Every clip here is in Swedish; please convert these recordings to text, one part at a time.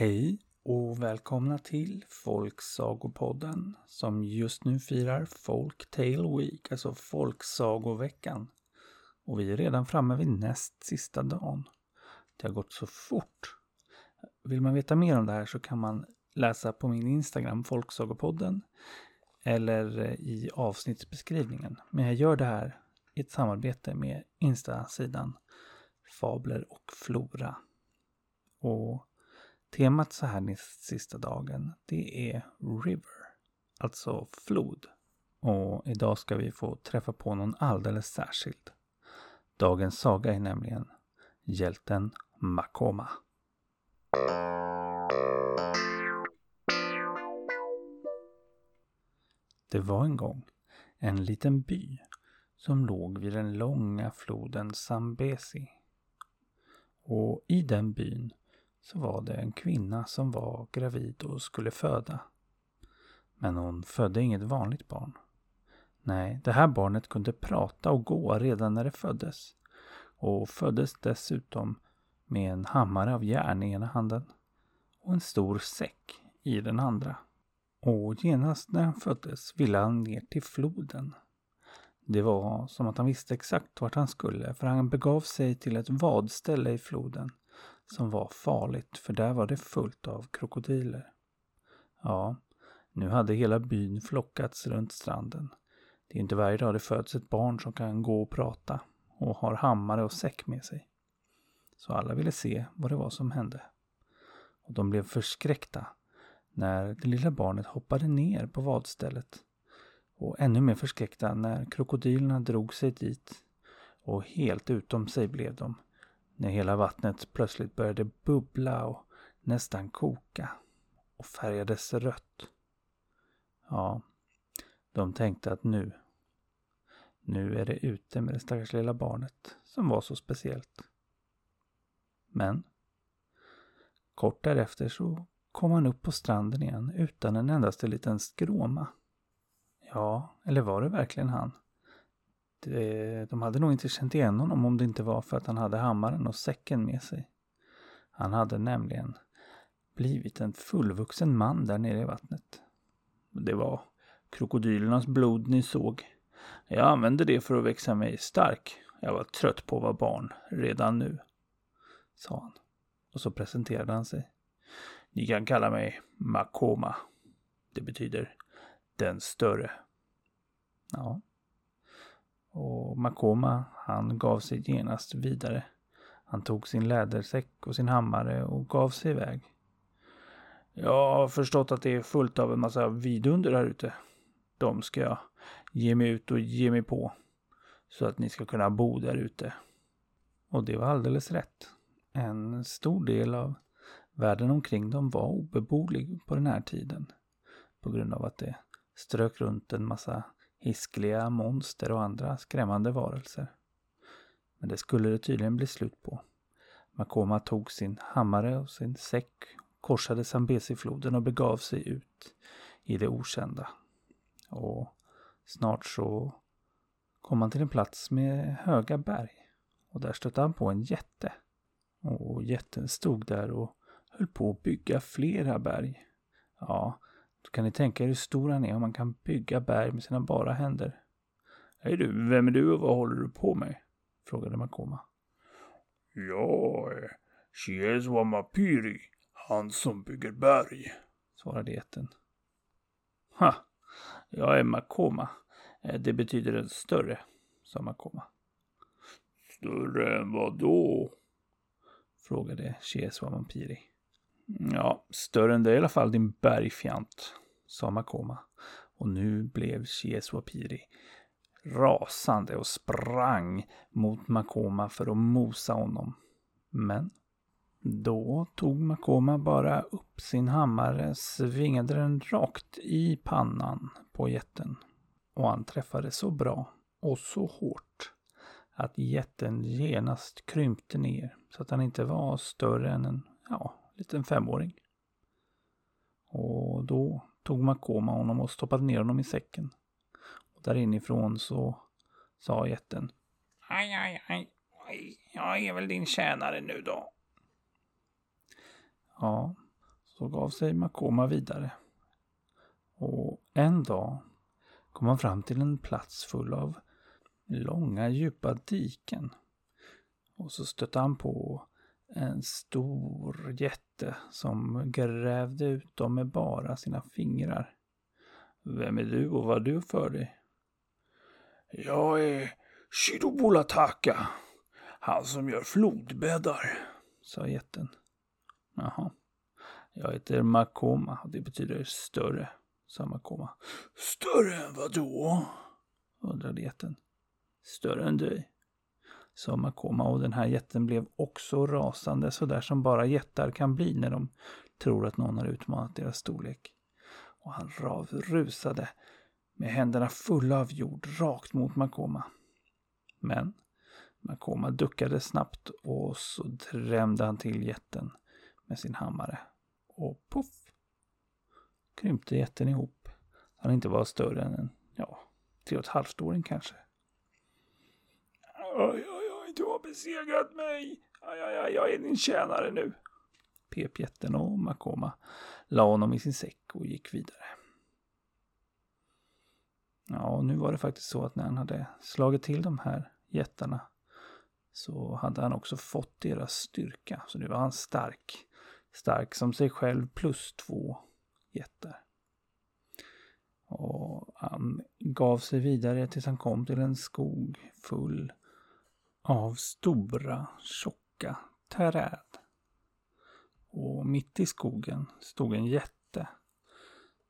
Hej och välkomna till Folksagopodden som just nu firar Folktale Week, alltså Folksagoveckan. Och vi är redan framme vid näst sista dagen. Det har gått så fort. Vill man veta mer om det här så kan man läsa på min Instagram, Folksagopodden, eller eh, i avsnittsbeskrivningen. Men jag gör det här i ett samarbete med Insta-sidan Fabler och Flora. Och Temat så här sista dagen, det är River, alltså flod. Och idag ska vi få träffa på någon alldeles särskild. Dagens saga är nämligen hjälten Makoma. Det var en gång en liten by som låg vid den långa floden Zambesi. Och i den byn så var det en kvinna som var gravid och skulle föda. Men hon födde inget vanligt barn. Nej, det här barnet kunde prata och gå redan när det föddes. Och föddes dessutom med en hammare av järn i ena handen och en stor säck i den andra. Och genast när han föddes ville han ner till floden. Det var som att han visste exakt vart han skulle för han begav sig till ett vadställe i floden som var farligt för där var det fullt av krokodiler. Ja, nu hade hela byn flockats runt stranden. Det är inte varje dag det föds ett barn som kan gå och prata och har hammare och säck med sig. Så alla ville se vad det var som hände. Och de blev förskräckta när det lilla barnet hoppade ner på vadstället. Och ännu mer förskräckta när krokodilerna drog sig dit. Och helt utom sig blev de när hela vattnet plötsligt började bubbla och nästan koka och färgades rött. Ja, de tänkte att nu, nu är det ute med det stackars lilla barnet som var så speciellt. Men kort därefter så kom han upp på stranden igen utan en endaste liten skråma. Ja, eller var det verkligen han? Det, eh, de hade nog inte känt igen honom om det inte var för att han hade hammaren och säcken med sig. Han hade nämligen blivit en fullvuxen man där nere i vattnet. Det var krokodilernas blod ni såg. Jag använde det för att växa mig stark. Jag var trött på att vara barn redan nu, sa han. Och så presenterade han sig. Ni kan kalla mig Makoma. Det betyder den större. Ja, och Makoma, han gav sig genast vidare. Han tog sin lädersäck och sin hammare och gav sig iväg. Jag har förstått att det är fullt av en massa vidunder här ute. De ska jag ge mig ut och ge mig på. Så att ni ska kunna bo där ute. Och det var alldeles rätt. En stor del av världen omkring dem var obeboelig på den här tiden. På grund av att det strök runt en massa hiskliga monster och andra skrämmande varelser. Men det skulle det tydligen bli slut på. Makoma tog sin hammare och sin säck, korsade Zambesifloden och begav sig ut i det okända. Och snart så kom han till en plats med höga berg. Och där stötte han på en jätte. Och jätten stod där och höll på att bygga flera berg. Ja, då kan ni tänka er hur stor han är om man kan bygga berg med sina bara händer. Hej du, vem är du och vad håller du på med? Frågade Makoma. Jag är Chieswa Mapiri, han som bygger berg, svarade jätten. Ha, jag är Makoma. Eh, det betyder en större, sa Makoma. Större än vad då? frågade Chieswa Mapiri. Ja, större än det i alla fall din bergfjant, sa Makoma. Och nu blev Chieswapiri rasande och sprang mot Makoma för att mosa honom. Men då tog Makoma bara upp sin hammare, svingade den rakt i pannan på jätten. Och han träffade så bra och så hårt att jätten genast krympte ner så att han inte var större än en, ja, liten femåring. Och då tog Makoma honom och stoppade ner honom i säcken. Och där inifrån så sa jätten. Aj, aj, aj, aj, jag är väl din tjänare nu då. Ja, så gav sig Makoma vidare. Och en dag kom han fram till en plats full av långa djupa diken. Och så stötte han på en stor jätte som grävde ut dem med bara sina fingrar. Vem är du och vad har du för dig? Jag är Shidobulataka, han som gör flodbäddar, sa jätten. Jaha. Jag heter Makoma och det betyder större, sa Makoma. Större än vad då? undrade jätten. Större än dig, sa Makoma och den här jätten blev också rasande så där som bara jättar kan bli när de tror att någon har utmanat deras storlek. Och han rusade med händerna fulla av jord rakt mot Makoma. Men Makoma duckade snabbt och så drämde han till jätten med sin hammare. Och poff! Krympte jätten ihop. Han inte var större än en, ja, tre och ett halvt åring kanske. Oj, oj, oj, du har besegrat mig. Aj, aj, aj, jag är din tjänare nu. Pep jätten och Makoma la honom i sin säck och gick vidare. Ja, och nu var det faktiskt så att när han hade slagit till de här jättarna så hade han också fått deras styrka. Så nu var han stark. Stark som sig själv plus två jättar. Och han gav sig vidare tills han kom till en skog full av stora, tjocka träd. Och mitt i skogen stod en jätte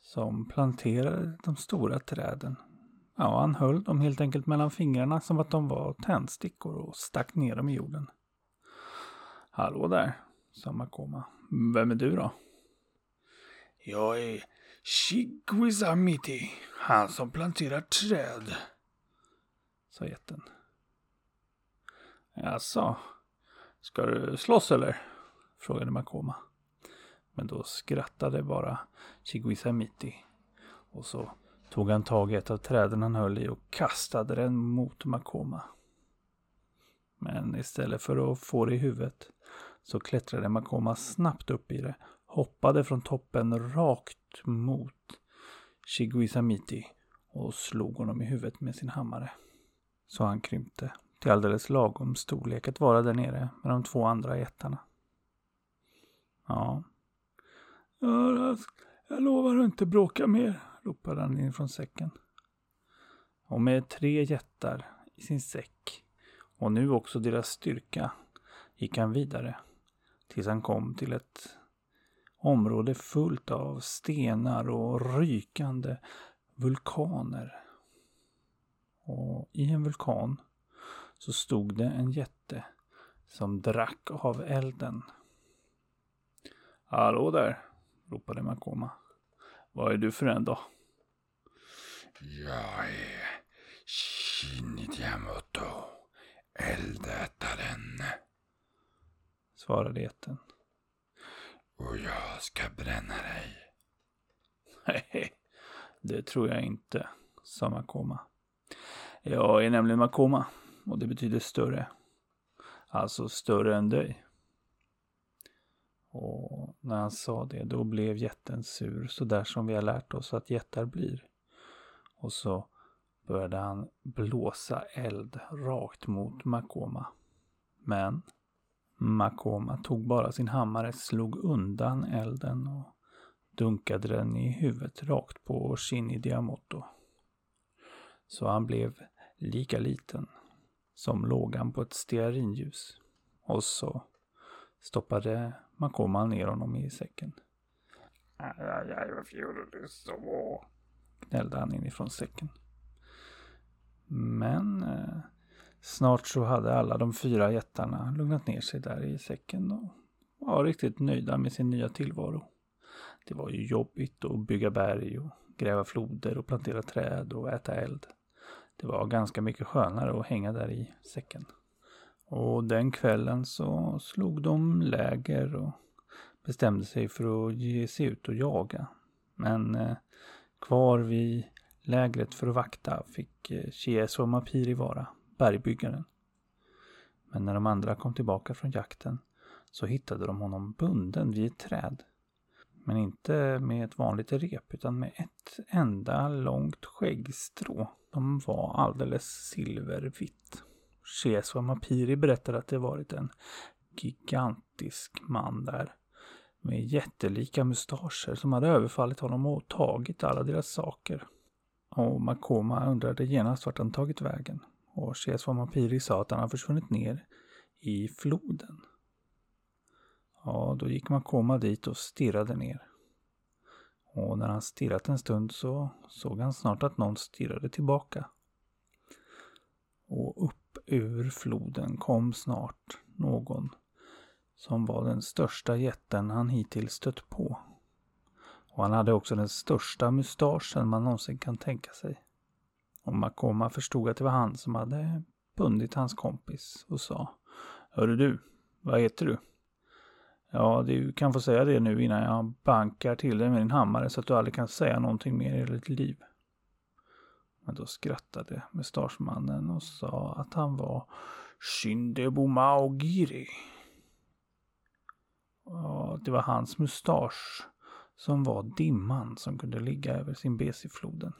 som planterade de stora träden. Ja, han höll dem helt enkelt mellan fingrarna som att de var tändstickor och stack ner dem i jorden. Hallå där, sa Makoma. Vem är du då? Jag är Shigwizamiti, han som planterar träd, sa jätten. Jaså, ska du slåss eller? frågade Makoma. Men då skrattade bara Chiguisamiti. Och så tog han tag i ett av träden han höll i och kastade den mot Makoma. Men istället för att få det i huvudet så klättrade Makoma snabbt upp i det, hoppade från toppen rakt mot Chiguisamiti och slog honom i huvudet med sin hammare. Så han krympte till alldeles lagom storlek att vara där nere med de två andra jättarna. Ja. Jag, lovar att inte bråka mer, ropade han in från säcken. Och med tre jättar i sin säck och nu också deras styrka gick han vidare tills han kom till ett område fullt av stenar och rykande vulkaner. Och i en vulkan så stod det en jätte som drack av elden. Hallå där, ropade Makoma. Vad är du för en då? Jag är Shinitiamoto, eldätaren, svarade jätten. Och jag ska bränna dig. Nej, det tror jag inte, sa Makoma. Jag är nämligen Makoma och det betyder större. Alltså större än dig. Och när han sa det då blev jätten sur så där som vi har lärt oss att jättar blir. Och så började han blåsa eld rakt mot Makoma. Men Makoma tog bara sin hammare, slog undan elden och dunkade den i huvudet rakt på Shinny Diamoto. Så han blev lika liten som lågan på ett stearinljus. Och så stoppade Makoma ner honom i säcken. Aj, aj, aj, varför gjorde du så? Gnällde han inifrån säcken. Men eh, snart så hade alla de fyra jättarna lugnat ner sig där i säcken och var riktigt nöjda med sin nya tillvaro. Det var ju jobbigt att bygga berg och gräva floder och plantera träd och äta eld. Det var ganska mycket skönare att hänga där i säcken. Och den kvällen så slog de läger och bestämde sig för att ge sig ut och jaga. Men eh, kvar vid lägret för att vakta fick eh, Chieso Mapiri vara, bergbyggaren. Men när de andra kom tillbaka från jakten så hittade de honom bunden vid ett träd. Men inte med ett vanligt rep utan med ett enda långt skäggstrå. De var alldeles silvervitt. Sheswa Mapiri berättade att det varit en gigantisk man där. Med jättelika mustascher som hade överfallit honom och tagit alla deras saker. Och Makoma undrade genast vart han tagit vägen. Och Sheswa Mapiri sa att han hade försvunnit ner i floden. Ja, då gick Makoma dit och stirrade ner. Och när han stirrat en stund så såg han snart att någon stirrade tillbaka. Och upp ur floden kom snart någon som var den största jätten han hittills stött på. Och han hade också den största mustaschen man någonsin kan tänka sig. Och Makoma förstod att det var han som hade bundit hans kompis och sa Hörru du, vad heter du? Ja, du kan få säga det nu innan jag bankar till dig med din hammare så att du aldrig kan säga någonting mer i hela ditt liv. Men då skrattade mustaschmannen och sa att han var Shindebomaogiri. Ja, det var hans mustasch som var dimman som kunde ligga över sin floden.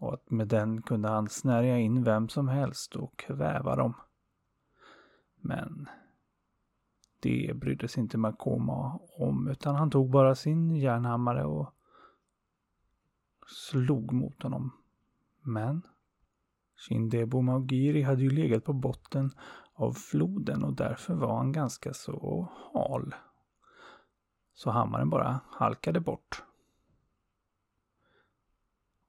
Och att med den kunde han snärja in vem som helst och kväva dem. Men det brydde sig inte Makoma om utan han tog bara sin järnhammare och slog mot honom. Men Shindebo Maugiri hade ju legat på botten av floden och därför var han ganska så hal. Så hammaren bara halkade bort.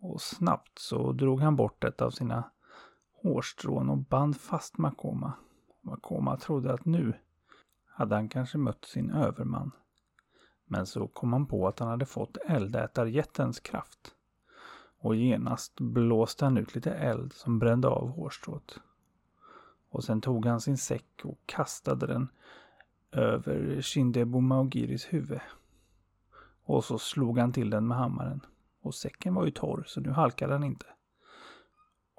Och snabbt så drog han bort ett av sina hårstrån och band fast Makoma. Makoma trodde att nu hade han kanske mött sin överman. Men så kom han på att han hade fått eldätarjättens kraft. Och genast blåste han ut lite eld som brände av hårstrået. Och sen tog han sin säck och kastade den över Shindebo Maugiris huvud. Och så slog han till den med hammaren. Och säcken var ju torr så nu halkade han inte.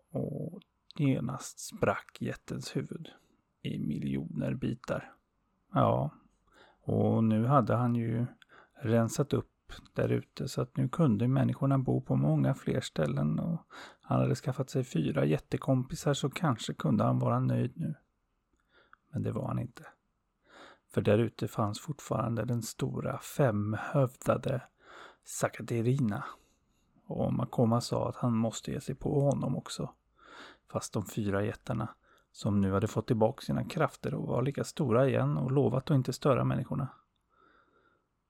Och genast sprack jättens huvud i miljoner bitar. Ja, och nu hade han ju rensat upp där ute så att nu kunde människorna bo på många fler ställen och han hade skaffat sig fyra jättekompisar så kanske kunde han vara nöjd nu. Men det var han inte. För där ute fanns fortfarande den stora femhövdade Sakaterina. Och Makoma sa att han måste ge sig på honom också. Fast de fyra jättarna, som nu hade fått tillbaka sina krafter och var lika stora igen och lovat att inte störa människorna.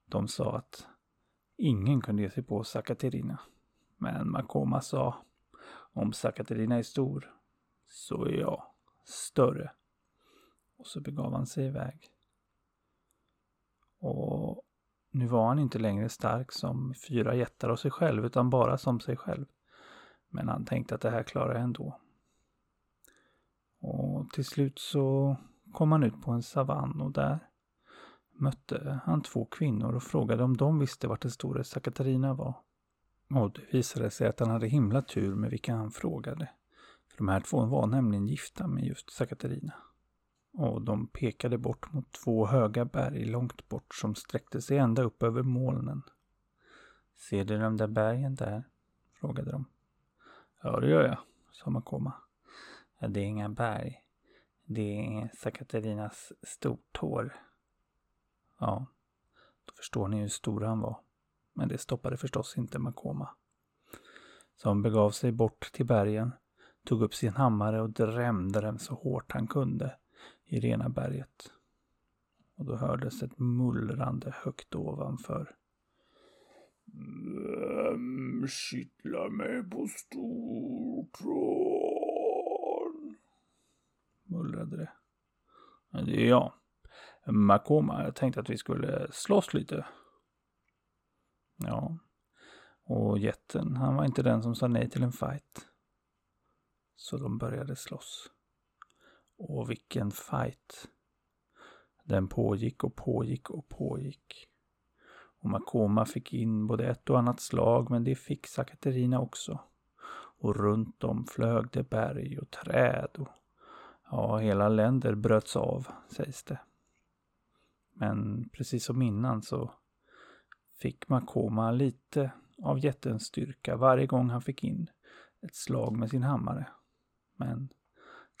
De sa att ingen kunde ge sig på Sakaterina. Men Makoma sa, om Sakaterina är stor, så är jag större. Och så begav han sig iväg. Och nu var han inte längre stark som fyra jättar och sig själv, utan bara som sig själv. Men han tänkte att det här klarar jag ändå. Och till slut så kom han ut på en savann och där mötte han två kvinnor och frågade om de visste vart den store Sakatarina var. Och det visade sig att han hade himla tur med vilka han frågade. För de här två var nämligen gifta med just Sakatarina. Och de pekade bort mot två höga berg långt bort som sträckte sig ända upp över molnen. Ser du de där bergen där? frågade de. Ja, det gör jag, sa Makoma. Det är inga berg. Det är Sakatarinas stortår. Ja, då förstår ni hur stor han var. Men det stoppade förstås inte Makoma. Som begav sig bort till bergen, tog upp sin hammare och drämde den så hårt han kunde i rena berget. Och då hördes ett mullrande högt ovanför. Vem kittlar mig på stortråd? Mullrade det. Det är jag. Makoma. Jag tänkte att vi skulle slåss lite. Ja. Och jätten, han var inte den som sa nej till en fight. Så de började slåss. Och vilken fight. Den pågick och pågick och pågick. Och Makoma fick in både ett och annat slag, men det fick Sakaterina också. Och runt om flög det berg och träd och ja, hela länder bröts av, sägs det. Men precis som innan så fick Makoma lite av jättens styrka varje gång han fick in ett slag med sin hammare. Men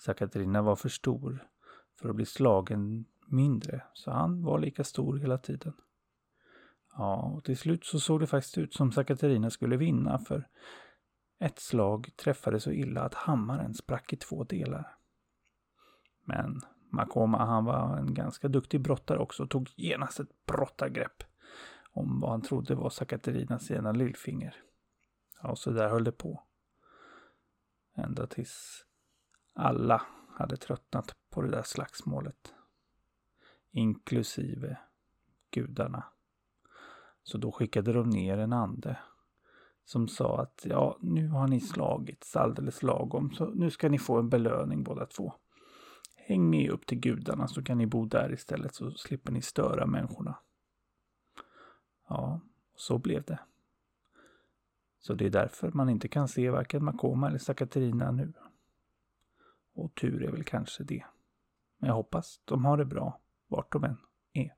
Sakatrina var för stor för att bli slagen mindre, så han var lika stor hela tiden. Ja, och till slut så såg det faktiskt ut som Sakaterina skulle vinna för ett slag träffade så illa att hammaren sprack i två delar. Men Makoma han var en ganska duktig brottare också och tog genast ett brottargrepp om vad han trodde var Sakaterinas ena lillfinger. Ja, och så där höll det på. Ända tills alla hade tröttnat på det där slagsmålet. Inklusive gudarna. Så då skickade de ner en ande som sa att ja, nu har ni slagits alldeles lagom så nu ska ni få en belöning båda två. Häng med upp till gudarna så kan ni bo där istället så slipper ni störa människorna. Ja, så blev det. Så det är därför man inte kan se varken Makoma eller Sakaterina nu. Och tur är väl kanske det. Men jag hoppas de har det bra, vart de än är.